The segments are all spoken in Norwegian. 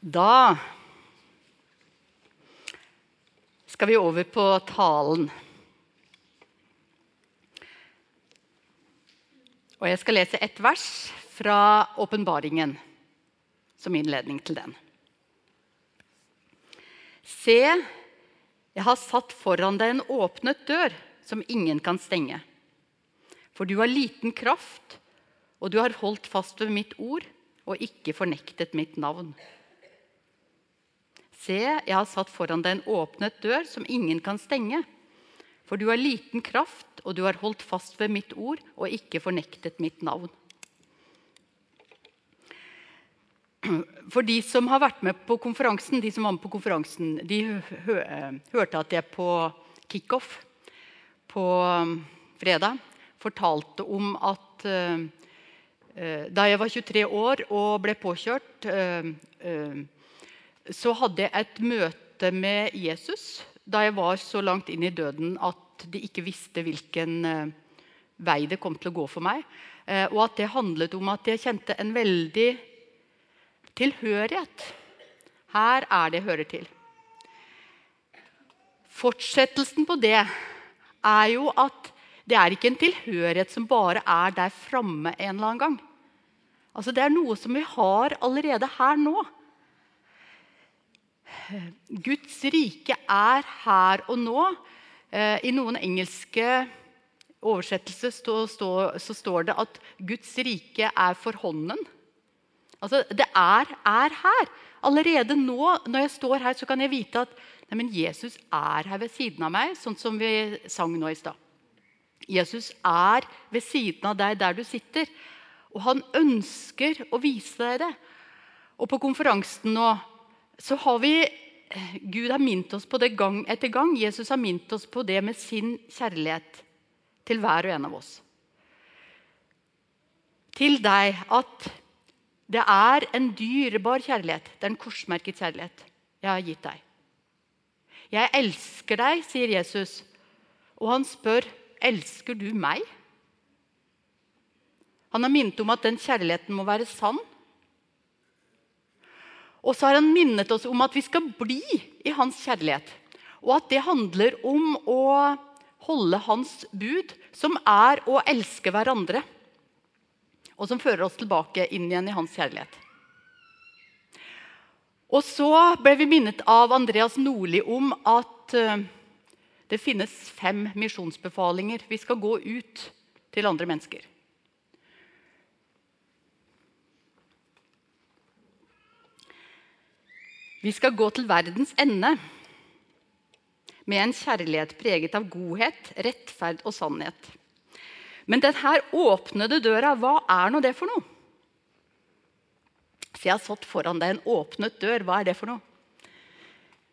Da skal vi over på talen. Og jeg skal lese ett vers fra åpenbaringen som innledning til den. Se, jeg har satt foran deg en åpnet dør som ingen kan stenge. For du har liten kraft, og du har holdt fast ved mitt ord og ikke fornektet mitt navn. Se, jeg har satt foran deg en åpnet dør som ingen kan stenge. For du har liten kraft, og du har holdt fast ved mitt ord og ikke fornektet mitt navn. For de som har vært med på konferansen, de som var med på konferansen, de hørte at jeg på kickoff på um, fredag fortalte om at uh, da jeg var 23 år og ble påkjørt så hadde jeg et møte med Jesus da jeg var så langt inn i døden at de ikke visste hvilken uh, vei det kom til å gå for meg. Uh, og at det handlet om at jeg kjente en veldig tilhørighet. Her er det jeg hører til. Fortsettelsen på det er jo at det er ikke en tilhørighet som bare er der framme en eller annen gang. Altså Det er noe som vi har allerede her nå. Guds rike er her og nå. Eh, I noen engelske oversettelser så står det at Guds rike er for hånden. Altså, Det er, er, her. Allerede nå når jeg står her, så kan jeg vite at nei, Jesus er her ved siden av meg, sånn som vi sang nå i stad. Jesus er ved siden av deg der du sitter. Og han ønsker å vise deg det. Og på konferansen nå så har vi Gud har minnet oss på det gang etter gang. Jesus har minnet oss på det med sin kjærlighet til hver og en av oss. Til deg at det er en dyrebar kjærlighet. Det er en korsmerket kjærlighet jeg har gitt deg. Jeg elsker deg, sier Jesus. Og han spør, elsker du meg? Han har minnet om at den kjærligheten må være sann. Og så har han minnet oss om at vi skal bli i hans kjærlighet. Og at det handler om å holde hans bud, som er å elske hverandre. Og som fører oss tilbake inn igjen i hans kjærlighet. Og så ble vi minnet av Andreas Nordli om at eh, det finnes fem misjonsbefalinger. Vi skal gå ut til andre mennesker. Vi skal gå til verdens ende med en kjærlighet preget av godhet, rettferd og sannhet. Men denne åpnede døra, hva er nå det for noe? Så jeg har satt foran deg en åpnet dør. Hva er det for noe?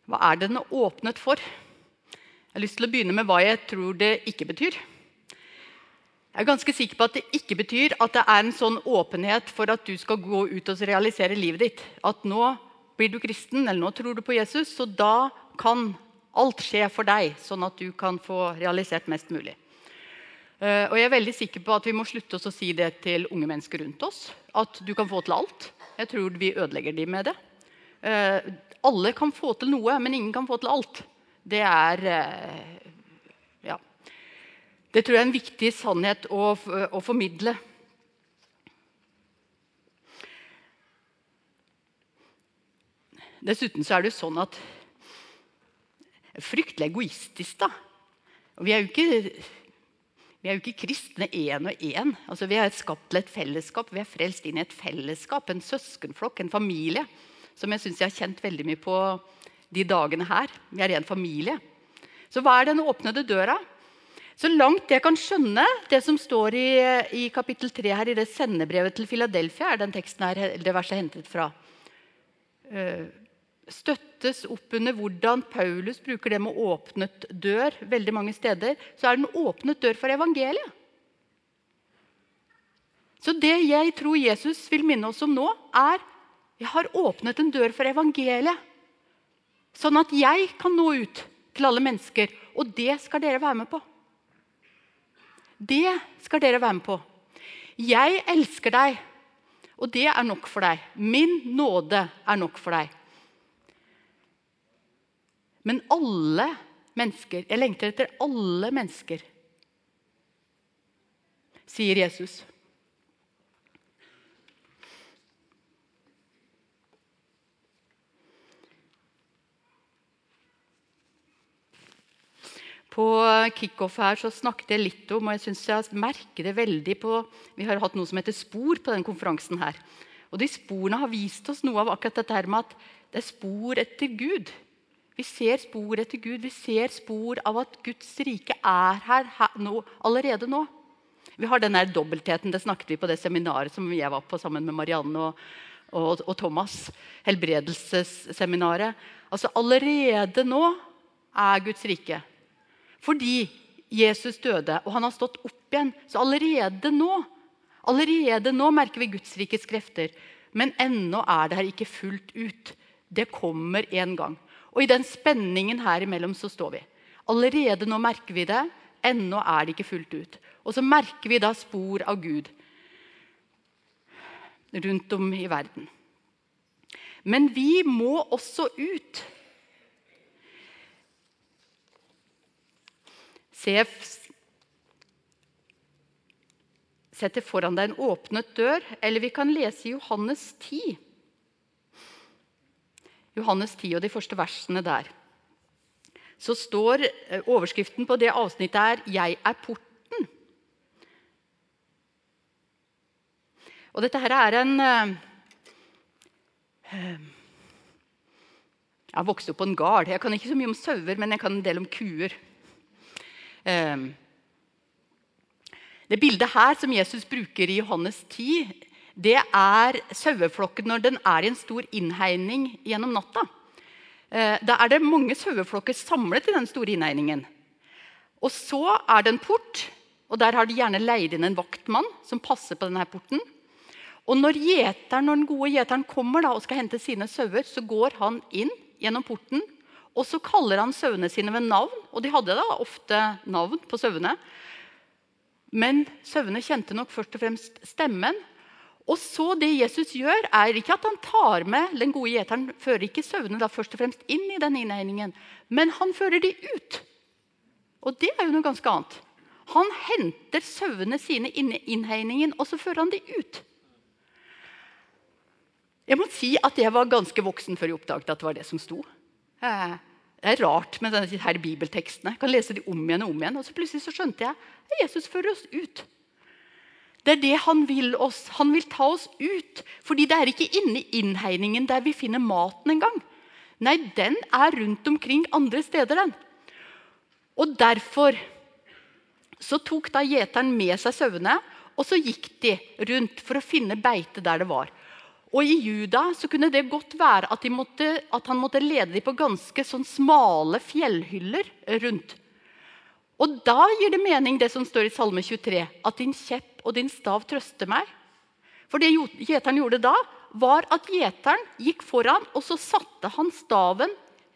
Hva er den åpnet for? Jeg har lyst til å begynne med hva jeg tror det ikke betyr. Jeg er ganske sikker på at det ikke betyr at det er en sånn åpenhet for at du skal gå ut og realisere livet ditt. At nå blir du kristen, eller nå tror du på Jesus, så da kan alt skje for deg, sånn at du kan få realisert mest mulig. Uh, og jeg er veldig sikker på at Vi må slutte oss å si det til unge mennesker rundt oss. At du kan få til alt. Jeg tror vi ødelegger dem med det. Uh, alle kan få til noe, men ingen kan få til alt. Det er uh, ja. Det tror jeg er en viktig sannhet å, å formidle. Dessuten så er det jo sånn at Fryktelig egoistisk, da. Og vi er jo ikke, vi er jo ikke kristne én og én. Altså, vi er skapt til et fellesskap. Vi er frelst inn i et fellesskap, en søskenflokk, en familie. Som jeg syns jeg har kjent veldig mye på de dagene her. Vi er en familie. Så hva er den åpnede døra? Så langt jeg kan skjønne det som står i, i kapittel 3 her, i det sendebrevet til Philadelphia, er den teksten her, det verset hentet fra. Uh, støttes opp under hvordan Paulus bruker det med åpnet dør veldig mange steder, så er det en åpnet dør for evangeliet. Så det jeg tror Jesus vil minne oss om nå, er jeg har åpnet en dør for evangeliet. Sånn at jeg kan nå ut til alle mennesker. Og det skal dere være med på. Det skal dere være med på. Jeg elsker deg, Og det er nok for deg. Min nåde er nok for deg. Men alle mennesker Jeg lengter etter alle mennesker, sier Jesus. På kickoff her så snakket jeg litt om, og jeg synes jeg merker det veldig på Vi har hatt noe som heter spor på denne konferansen. her. Og de sporene har vist oss noe av akkurat dette her med at det er spor etter Gud. Vi ser spor etter Gud. Vi ser spor av at Guds rike er her, her nå, allerede nå. Vi har den der dobbeltheten. Det snakket vi på det seminaret som jeg var på sammen med Marianne og, og, og Thomas. Helbredelsesseminaret. Altså Allerede nå er Guds rike fordi Jesus døde, og han har stått opp igjen. Så allerede nå allerede nå merker vi Guds rikes krefter. Men ennå er det her ikke fullt ut. Det kommer en gang. Og i den spenningen her imellom så står vi. Allerede nå merker vi det. Ennå er det ikke fullt ut. Og så merker vi da spor av Gud rundt om i verden. Men vi må også ut. Se, setter foran deg en åpnet dør. Eller vi kan lese Johannes 10. Johannes 10 og de første versene der. Så står eh, overskriften på det avsnittet her 'Jeg er porten'. Og dette her er en uh, Jeg har vokst opp på en gard. Jeg kan ikke så mye om sauer, men jeg kan en del om kuer. Det bildet her som Jesus bruker i Johannes 10, det er saueflokken når den er i en stor innhegning gjennom natta. Eh, da er det mange saueflokker samlet i den store innhegningen. Og så er det en port, og der har de gjerne leid inn en vaktmann som passer på denne porten. Og når, gjeteren, når den gode gjeteren kommer da, og skal hente sine sauer, så går han inn gjennom porten og så kaller han sauene sine ved navn. Og de hadde da ofte navn på sauene. Men sauene kjente nok først og fremst stemmen. Og så Det Jesus gjør, er ikke at han tar med den gode gjeteren fører ikke sauene først og fremst inn i den innhegningen, men han fører de ut. Og det er jo noe ganske annet. Han henter sauene sine inn i innhegningen, og så fører han de ut. Jeg må si at jeg var ganske voksen før jeg oppdaget at det var det som sto. Eh, det er rart med denne her bibeltekstene. Jeg kan lese de om igjen og om igjen. Og så plutselig så skjønte jeg at Jesus fører oss ut. Det er det han vil oss. Han vil ta oss ut. Fordi det er ikke inne i innhegningen der vi finner maten engang. Nei, den er rundt omkring andre steder. den. Og derfor så tok da gjeteren med seg sauene, og så gikk de rundt for å finne beite der det var. Og I Juda så kunne det godt være at, måtte, at han måtte lede dem på ganske sånn smale fjellhyller rundt. Og Da gir det mening det som står i Salme 23, at din kjepp og din stav trøster meg. For det gjeteren gjorde da, var at gjeteren gikk foran, og så satte han staven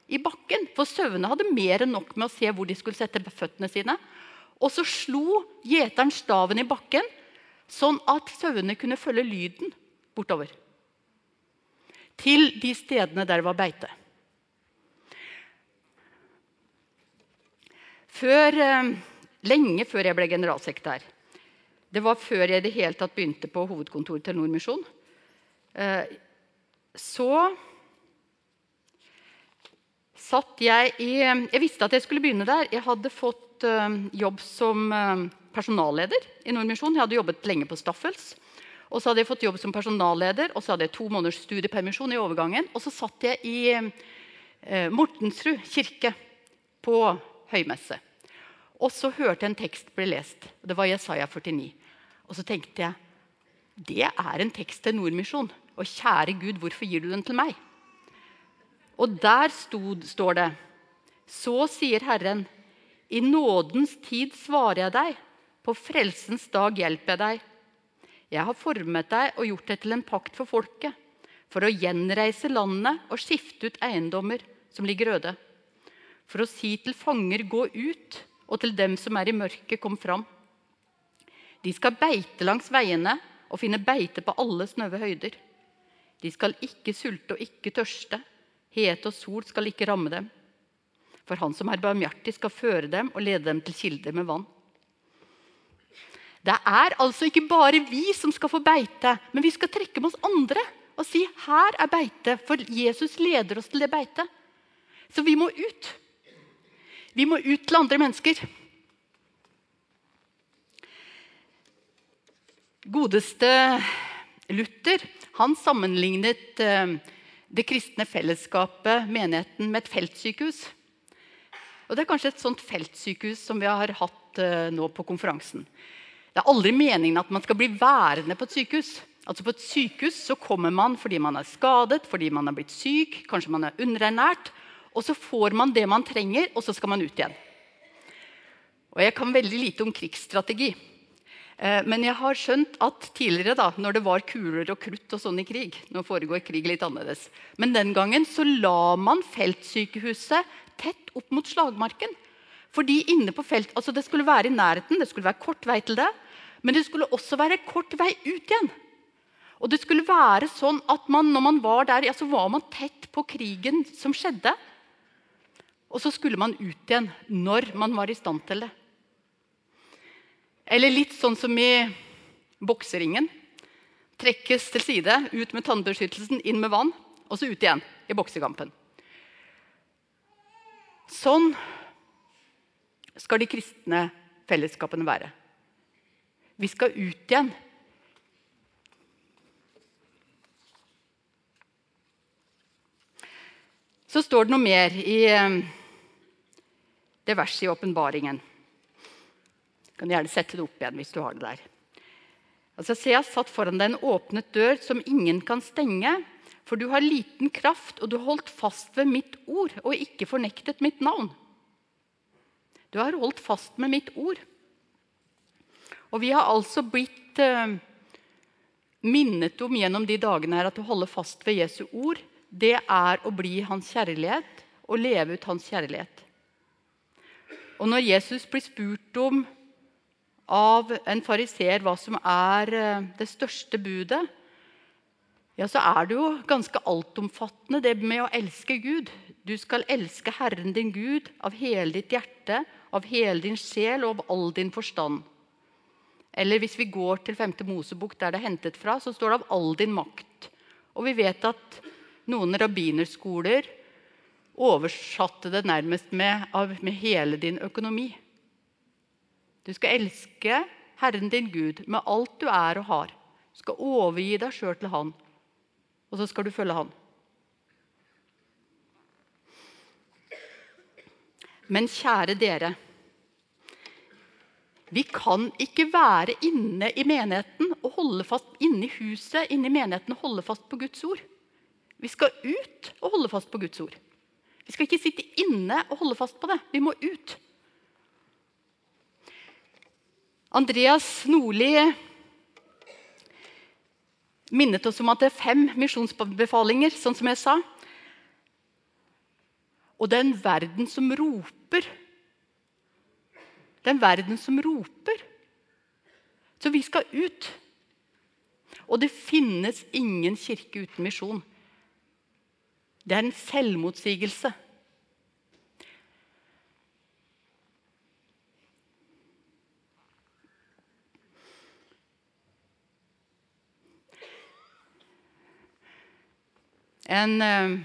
i bakken. For sauene hadde mer enn nok med å se hvor de skulle sette føttene sine. Og så slo gjeteren staven i bakken, sånn at sauene kunne følge lyden bortover til de stedene der det var beite. Før, eh, lenge før jeg ble generalsekretær Det var før jeg i det hele tatt begynte på hovedkontoret til Nordmisjon. Eh, så satt jeg i Jeg visste at jeg skulle begynne der. Jeg hadde fått eh, jobb som personalleder i Nordmisjon. Jeg hadde jobbet lenge på Staffels. Og så hadde jeg fått jobb som personalleder, og så hadde jeg to måneders studiepermisjon i overgangen. Og så satt jeg i Mortensrud kirke på høymesse. Og så hørte jeg en tekst bli lest. Det var Jesaja 49. Og så tenkte jeg det er en tekst til Nordmisjon. Og kjære Gud, hvorfor gir du den til meg? Og der stod, står det Så sier Herren, i nådens tid svarer jeg deg, på frelsens dag hjelper jeg deg. Jeg har formet deg og gjort deg til en pakt for folket, for å gjenreise landet og skifte ut eiendommer som ligger øde. For å si til fanger 'gå ut', og til dem som er i mørket, 'kom fram'. De skal beite langs veiene og finne beite på alle snøve høyder. De skal ikke sulte og ikke tørste. Hete og sol skal ikke ramme dem. For han som er barmhjertig, skal føre dem og lede dem til kilder med vann. Det er altså ikke bare vi som skal få beite, men vi skal trekke med oss andre og si her er beite, for Jesus leder oss til det beitet. Så vi må ut. Vi må ut til andre mennesker. Godeste Luther han sammenlignet eh, det kristne fellesskapet, menigheten, med et feltsykehus. Og Det er kanskje et sånt feltsykehus som vi har hatt eh, nå på konferansen. Det er aldri meningen at man skal bli værende på et sykehus. Altså På et sykehus så kommer man fordi man er skadet, fordi man er blitt syk, kanskje man er underernært. Og så får man det man trenger, og så skal man ut igjen. Og Jeg kan veldig lite om krigsstrategi. Eh, men jeg har skjønt at tidligere, da, når det var kuler og krutt og sånn i krig Nå foregår krig litt annerledes. Men den gangen så la man feltsykehuset tett opp mot slagmarken. Fordi inne på felt, altså Det skulle være i nærheten, det skulle være kort vei til det. Men det skulle også være kort vei ut igjen. Og det skulle være sånn at man, når man var der, ja, så var man tett på krigen som skjedde. Og så skulle man ut igjen når man var i stand til det. Eller litt sånn som i bokseringen. Trekkes til side, ut med tannbeskyttelsen, inn med vann, og så ut igjen i boksekampen. Sånn skal de kristne fellesskapene være. Vi skal ut igjen. Så står det noe mer i eh, det verset i åpenbaringen. Du kan gjerne sette det opp igjen hvis du har det der. Altså, Se, jeg satt foran deg en åpnet dør som ingen kan stenge. For du har liten kraft, og du holdt fast ved mitt ord og ikke fornektet mitt navn. Du har holdt fast med mitt ord. Og vi har altså blitt eh, minnet om gjennom de dagene her at å holde fast ved Jesu ord, det er å bli hans kjærlighet og leve ut hans kjærlighet. Og når Jesus blir spurt om av en fariseer hva som er eh, det største budet, ja, så er det jo ganske altomfattende, det med å elske Gud. Du skal elske Herren din Gud av hele ditt hjerte, av hele din sjel og av all din forstand. Eller hvis vi går til 5. Mosebok, der det er hentet fra, så står det 'av all din makt'. Og vi vet at noen rabbinerskoler oversatte det nærmest med, med hele din økonomi. Du skal elske Herren din Gud med alt du er og har. Du skal overgi deg sjøl til Han, og så skal du følge Han. Men kjære dere Vi kan ikke være inne i menigheten og holde fast inne i huset inne i menigheten og holde fast på Guds ord. Vi skal ut og holde fast på Guds ord. Vi skal ikke sitte inne og holde fast på det. Vi må ut. Andreas Nordli minnet oss om at det er fem misjonsbefalinger, sånn som jeg sa. Og det er en verden som roper. Det er en verden som roper. Så vi skal ut. Og det finnes ingen kirke uten misjon. Det er en selvmotsigelse. En eh,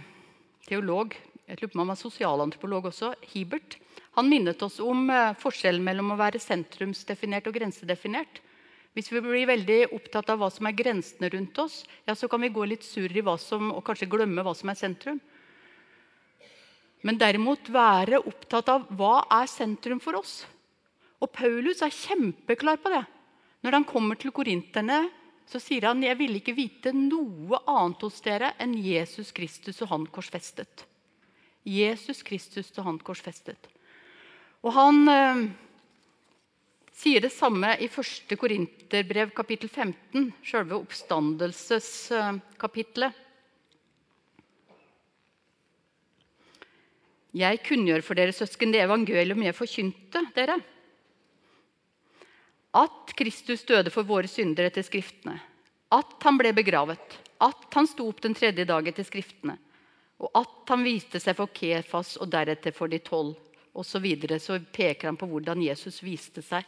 teolog jeg lurer på han var sosialantropolog også, Hibert, han minnet oss om eh, forskjellen mellom å være sentrumsdefinert og grensedefinert. Hvis vi blir veldig opptatt av hva som er grensene rundt oss, ja, så kan vi gå litt surr i hva som, og kanskje glemme hva som er sentrum. Men derimot være opptatt av hva er sentrum for oss. Og Paulus er kjempeklar på det. Når han kommer til korinterne, så sier han jeg ville ikke vite noe annet hos dere enn Jesus Kristus og han korsfestet. Jesus Kristus og han korsfestet. Og han eh, sier det samme i 1. Korinterbrev kapittel 15, selve oppstandelseskapitlet. Jeg kunngjør for dere søsken det evangelium jeg forkynte dere. At Kristus døde for våre synder etter Skriftene. at han ble begravet, at han sto opp den tredje dag etter Skriftene, og at han viste seg for Kefas og deretter for de tolv, Og så, videre, så peker han på hvordan Jesus viste seg.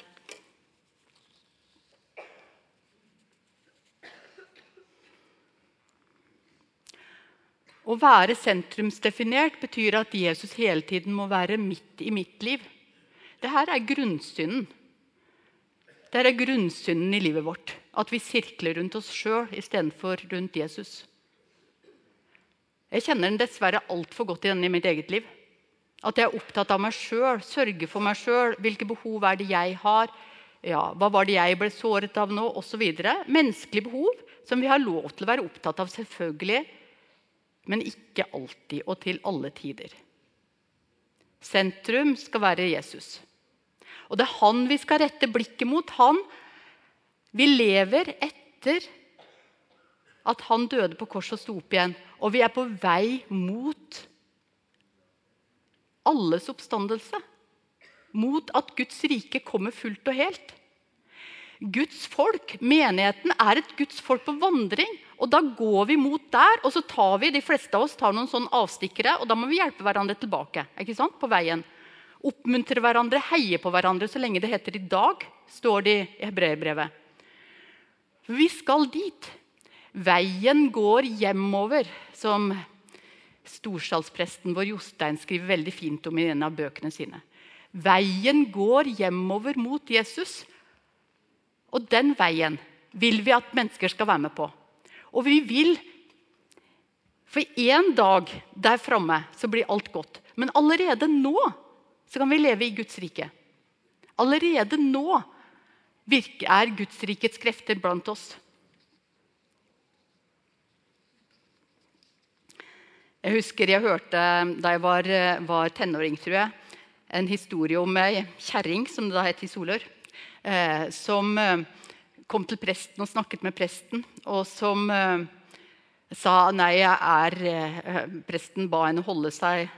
Å være sentrumsdefinert betyr at Jesus hele tiden må være midt i mitt liv. Dette er grunnsynden. Dette er grunnsynden i livet vårt. At vi sirkler rundt oss sjøl istedenfor rundt Jesus. Jeg kjenner den dessverre altfor godt igjen i mitt eget liv. At jeg er opptatt av meg sjøl, sørger for meg sjøl. Hvilke behov er det jeg har? Ja, hva var det jeg ble såret av nå? Osv. Menneskelige behov som vi har lov til å være opptatt av, selvfølgelig men ikke alltid og til alle tider. Sentrum skal være Jesus. Og det er han vi skal rette blikket mot. Han Vi lever etter at han døde på korset og sto opp igjen. Og vi er på vei mot alles oppstandelse. Mot at Guds rike kommer fullt og helt. Guds folk, menigheten, er et Guds folk på vandring. Og Da går vi mot der, og så tar vi de fleste av oss tar noen sånne avstikkere. og Da må vi hjelpe hverandre tilbake ikke sant, på veien. Oppmuntre hverandre, heie på hverandre så lenge det heter 'i dag', står det i hebreerbrevet. Vi skal dit. Veien går hjemover, som storsalspresten vår Jostein skriver veldig fint om i en av bøkene sine. Veien går hjemover mot Jesus. Og den veien vil vi at mennesker skal være med på. Og vi vil For en dag der framme så blir alt godt. Men allerede nå så kan vi leve i Guds rike. Allerede nå er Guds rikets krefter blant oss. Jeg husker jeg hørte da jeg var, var tenåring, tror jeg, en historie om ei kjerring, som det da het i Solør eh, som eh, kom til presten og snakket med presten, og som eh, sa nei, jeg er eh, Presten ba henne holde seg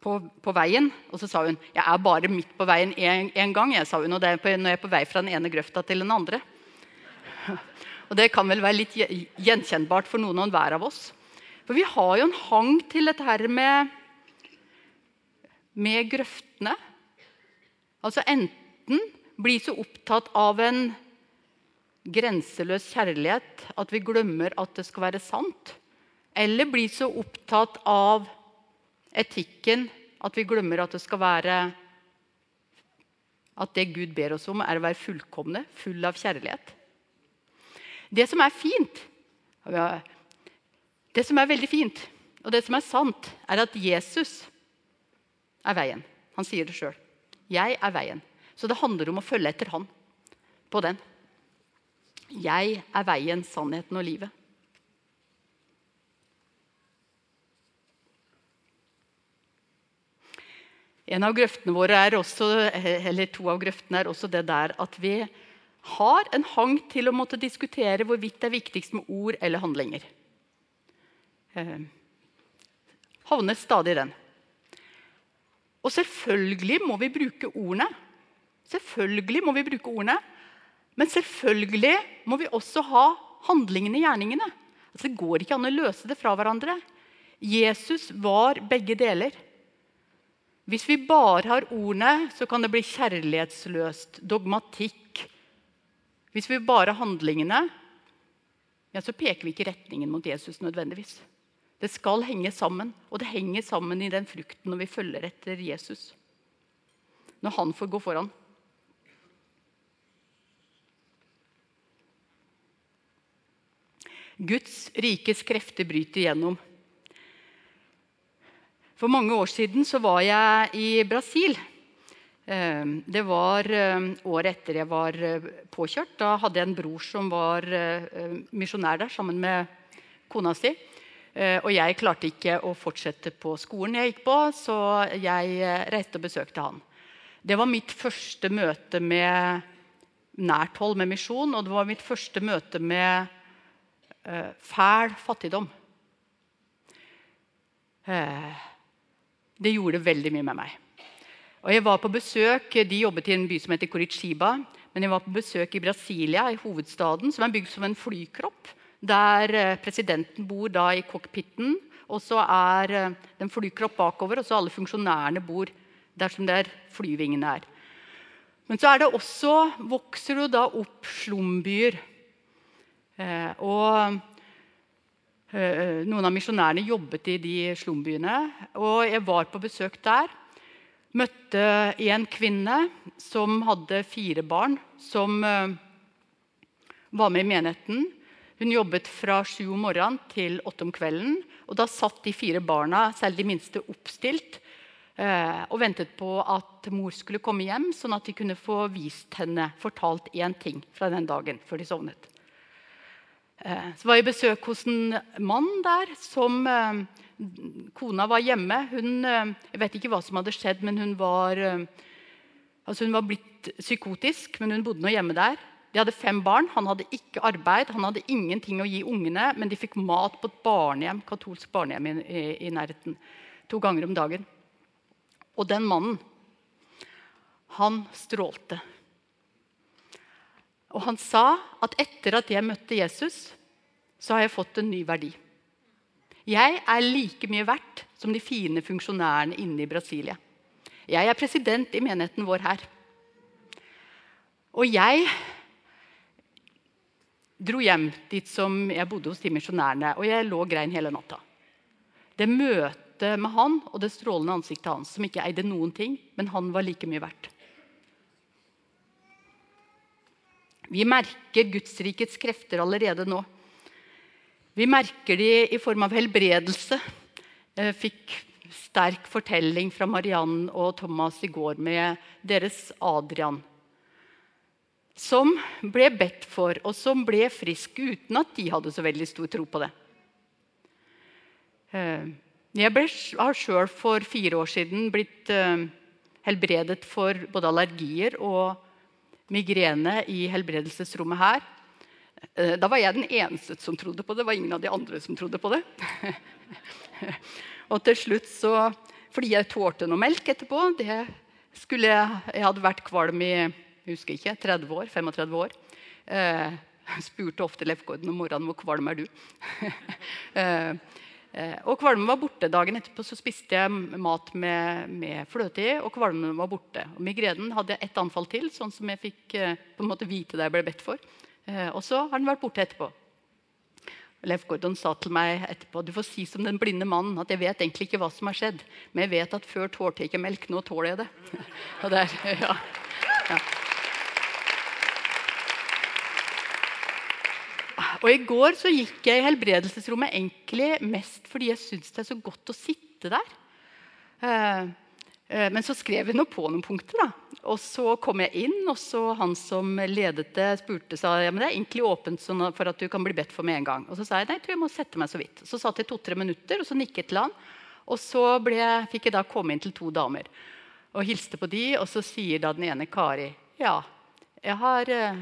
på, på, veien. Og så sa hun jeg er bare midt på veien én gang. Jeg, sa hun, og det er på, når jeg er på vei fra den ene grøfta til den andre. Og Det kan vel være litt gjenkjennbart for noen og hver av oss. For vi har jo en hang til dette her med, med grøftene. Altså enten bli så opptatt av en grenseløs kjærlighet at vi glemmer at det skal være sant. Eller bli så opptatt av etikken at vi glemmer at det skal være at det Gud ber oss om, er å være fullkomne, full av kjærlighet. Det som er fint, det som er veldig fint, og det som er sant, er at Jesus er veien. Han sier det sjøl. Jeg er veien. Så det handler om å følge etter han på den. Jeg er veien, sannheten og livet. En av grøftene våre er også, eller To av grøftene er også det der at vi har en hang til å måtte diskutere hvorvidt det er viktigst med ord eller handlinger. Eh, havner stadig i den. Og selvfølgelig må vi bruke ordene. Selvfølgelig må vi bruke ordene. Men selvfølgelig må vi også ha handlingene, gjerningene. Altså, det går ikke an å løse det fra hverandre. Jesus var begge deler. Hvis vi bare har ordene, så kan det bli kjærlighetsløst, dogmatikk. Hvis vi bare har handlingene, ja, så peker vi ikke retningen mot Jesus nødvendigvis. Det skal henge sammen, og det henger sammen i den frukten når vi følger etter Jesus. Når han får gå foran. Guds rikes krefter bryter igjennom. For mange år siden så var jeg i Brasil. Eh, det var eh, året etter jeg var eh, påkjørt. Da hadde jeg en bror som var misjonær der sammen med kona si. Og jeg klarte ikke å fortsette på skolen jeg gikk på, så jeg reiste og besøkte han. Det var mitt første møte med nært hold med misjon, og det var mitt første møte med fæl fattigdom. Eh, det gjorde veldig mye med meg. Og jeg var på besøk, De jobbet i en by som heter Koritshiba. men jeg var på besøk i Brasilia, i hovedstaden, som er bygd som en flykropp. Der eh, presidenten bor da i cockpiten, og så er eh, det en flykropp bakover, og så alle funksjonærene bor der som der flyvingene er. Men så er det også, vokser det da opp slumbyer. Eh, og noen av misjonærene jobbet i de slumbyene. Og jeg var på besøk der. Møtte en kvinne som hadde fire barn, som eh, var med i menigheten. Hun jobbet fra sju om morgenen til åtte om kvelden. Og da satt de fire barna, særlig de minste, oppstilt Eh, og ventet på at mor skulle komme hjem, sånn at de kunne få vist henne, fortalt én ting fra den dagen før de sovnet. Eh, så var jeg i besøk hos en mann der som eh, Kona var hjemme. Hun, jeg vet ikke hva som hadde skjedd, men hun var, altså hun var blitt psykotisk. Men hun bodde nå hjemme der. De hadde fem barn. Han hadde ikke arbeid, han hadde ingenting å gi ungene, men de fikk mat på et barnehjem, katolsk barnehjem i, i, i nærheten to ganger om dagen. Og den mannen, han strålte. Og han sa at etter at jeg møtte Jesus, så har jeg fått en ny verdi. Jeg er like mye verdt som de fine funksjonærene inne i Brasilia. Jeg er president i menigheten vår her. Og jeg dro hjem dit som jeg bodde hos de misjonærene, og jeg lå og grein hele natta. Det møtet møte med han og det strålende ansiktet hans, som ikke eide noen ting, men han var like mye verdt. Vi merker Gudsrikets krefter allerede nå. Vi merker de i form av helbredelse. Jeg fikk sterk fortelling fra Mariann og Thomas i går med deres Adrian. Som ble bedt for, og som ble frisk uten at de hadde så veldig stor tro på det. Eh, jeg ble, har sjøl for fire år siden blitt uh, helbredet for både allergier og migrene i helbredelsesrommet her. Uh, da var jeg den eneste som trodde på det. Det var ingen av de andre som trodde på det. og til slutt så Fordi jeg tålte noe melk etterpå det skulle Jeg, jeg hadde vært kvalm i jeg husker ikke, 30 år, 35 år. Uh, spurte ofte Lefgården om morgenen hvor kvalm er du. Eh, og kvalmen var borte. Dagen etterpå så spiste jeg mat med, med fløte i, og kvalmen var borte. Og migrenen hadde jeg ett anfall til, sånn som jeg fikk eh, på en måte vite det jeg ble bedt for. Eh, og så har den vært borte etterpå. Leif Gordon sa til meg etterpå du får si som den blinde mannen at jeg vet egentlig ikke hva som har skjedd, men jeg vet at før tålte jeg ikke melk, nå tåler jeg det. og der, ja. ja. Og I går så gikk jeg i helbredelsesrommet egentlig mest fordi jeg syns det er så godt å sitte der. Eh, eh, men så skrev jeg noe på noen punkter. da. Og så kom jeg inn, og så han som ledet det, spurte sa ja, men det er egentlig åpent sånn for at du kan bli bedt for med en gang. Og så sa jeg nei, jeg tror jeg må sette meg så vidt. Så satt jeg to-tre minutter, og så nikket til han. Og så ble, fikk jeg da komme inn til to damer og hilste på de, og så sier da den ene Kari ja, jeg har, eh,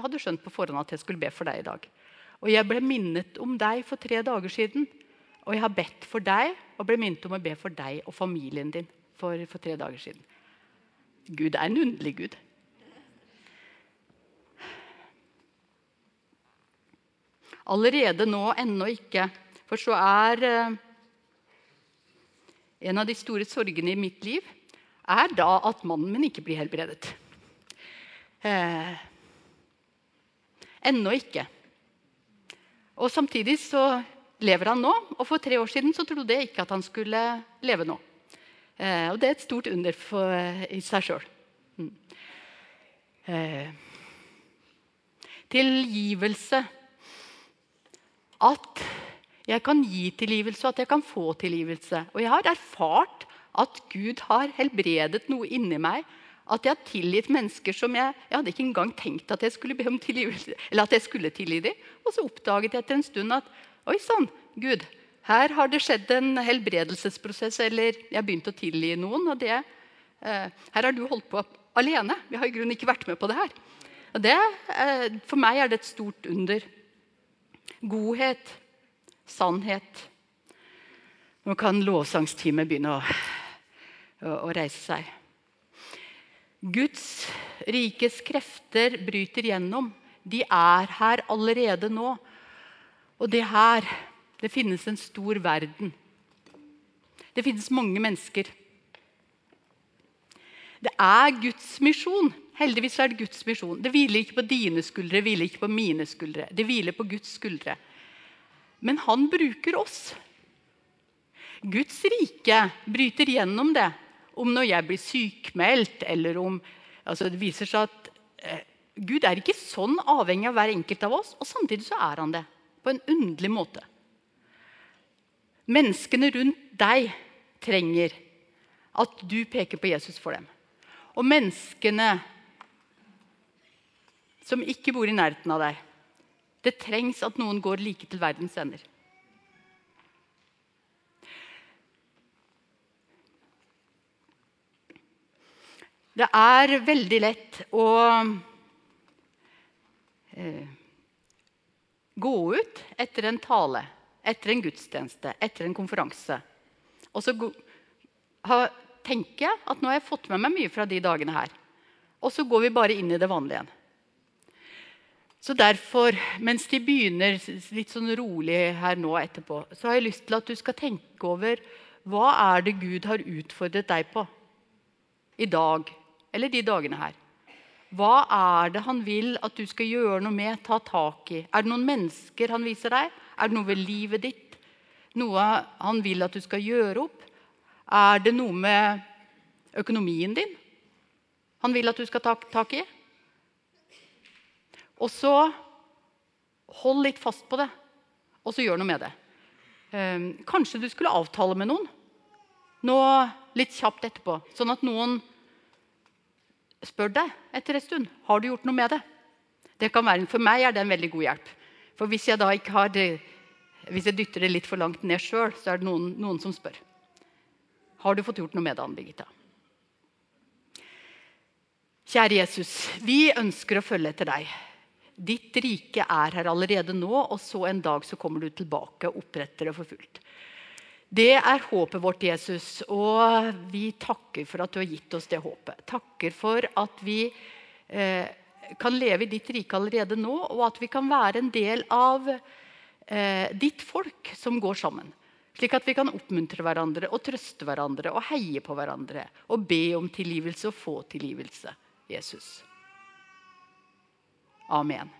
hadde skjønt på forhånd at jeg skulle be for deg i dag. Og jeg ble minnet om deg for tre dager siden. Og jeg har bedt for deg og ble minnet om å be for deg og familien din for, for tre dager siden. Gud er en underlig Gud. Allerede nå, ennå ikke. For så er eh, En av de store sorgene i mitt liv er da at mannen min ikke blir helbredet. Eh, ennå ikke. Og Samtidig så lever han nå, og for tre år siden så trodde jeg ikke at han skulle leve nå. Eh, og det er et stort under for, i seg sjøl. Mm. Eh, tilgivelse. At jeg kan gi tilgivelse, og at jeg kan få tilgivelse. Og jeg har erfart at Gud har helbredet noe inni meg at jeg har tilgitt mennesker som jeg, jeg hadde ikke engang tenkt at jeg skulle be om tilgivelse. eller at jeg skulle tilgi dem. Og så oppdaget jeg etter en stund at oi sann, Gud, her har det skjedd en helbredelsesprosess. Eller jeg har begynt å tilgi noen. og det, eh, Her har du holdt på alene. Vi har i grunnen ikke vært med på det her. Og det, eh, For meg er det et stort under. Godhet, sannhet. Nå kan lovsangsteamet begynne å, å, å reise seg. Guds rikes krefter bryter gjennom. De er her allerede nå. Og det her Det finnes en stor verden. Det finnes mange mennesker. Det er Guds misjon. Heldigvis er det Guds misjon. Det hviler ikke på dine skuldre, det hviler ikke på mine skuldre. Det hviler på Guds skuldre. Men han bruker oss. Guds rike bryter gjennom det. Om når jeg blir sykmeldt, eller om altså Det viser seg at eh, Gud er ikke sånn avhengig av hver enkelt av oss, og samtidig så er han det. På en underlig måte. Menneskene rundt deg trenger at du peker på Jesus for dem. Og menneskene som ikke bor i nærheten av deg. Det trengs at noen går like til verdens ender. Det er veldig lett å eh, gå ut etter en tale, etter en gudstjeneste, etter en konferanse. Og så tenker jeg at nå har jeg fått med meg mye fra de dagene her. Og så går vi bare inn i det vanlige igjen. Så derfor, mens de begynner litt sånn rolig her nå etterpå, så har jeg lyst til at du skal tenke over hva er det Gud har utfordret deg på i dag eller de dagene her. Hva er det han vil at du skal gjøre noe med, ta tak i? Er det noen mennesker han viser deg? Er det noe ved livet ditt? Noe han vil at du skal gjøre opp? Er det noe med økonomien din han vil at du skal ta tak i? Og så hold litt fast på det, og så gjør noe med det. Ehm, kanskje du skulle avtale med noen nå litt kjapt etterpå, sånn at noen spør deg etter en stund har du gjort noe med det. det være, for meg er det en veldig god hjelp. For hvis jeg da ikke har hvis jeg dytter det litt for langt ned sjøl, så er det noen, noen, som spør. Har du fått gjort noe med det, Anne Birgitta? Kjære Jesus, vi ønsker å følge etter deg. Ditt rike er her allerede nå, og så en dag så kommer du tilbake og oppretter det for fullt. Det er håpet vårt, Jesus, og vi takker for at du har gitt oss det håpet. Takker for at vi eh, kan leve i ditt rike allerede nå, og at vi kan være en del av eh, ditt folk som går sammen. Slik at vi kan oppmuntre hverandre og trøste hverandre og heie på hverandre. Og be om tilgivelse og få tilgivelse. Jesus. Amen.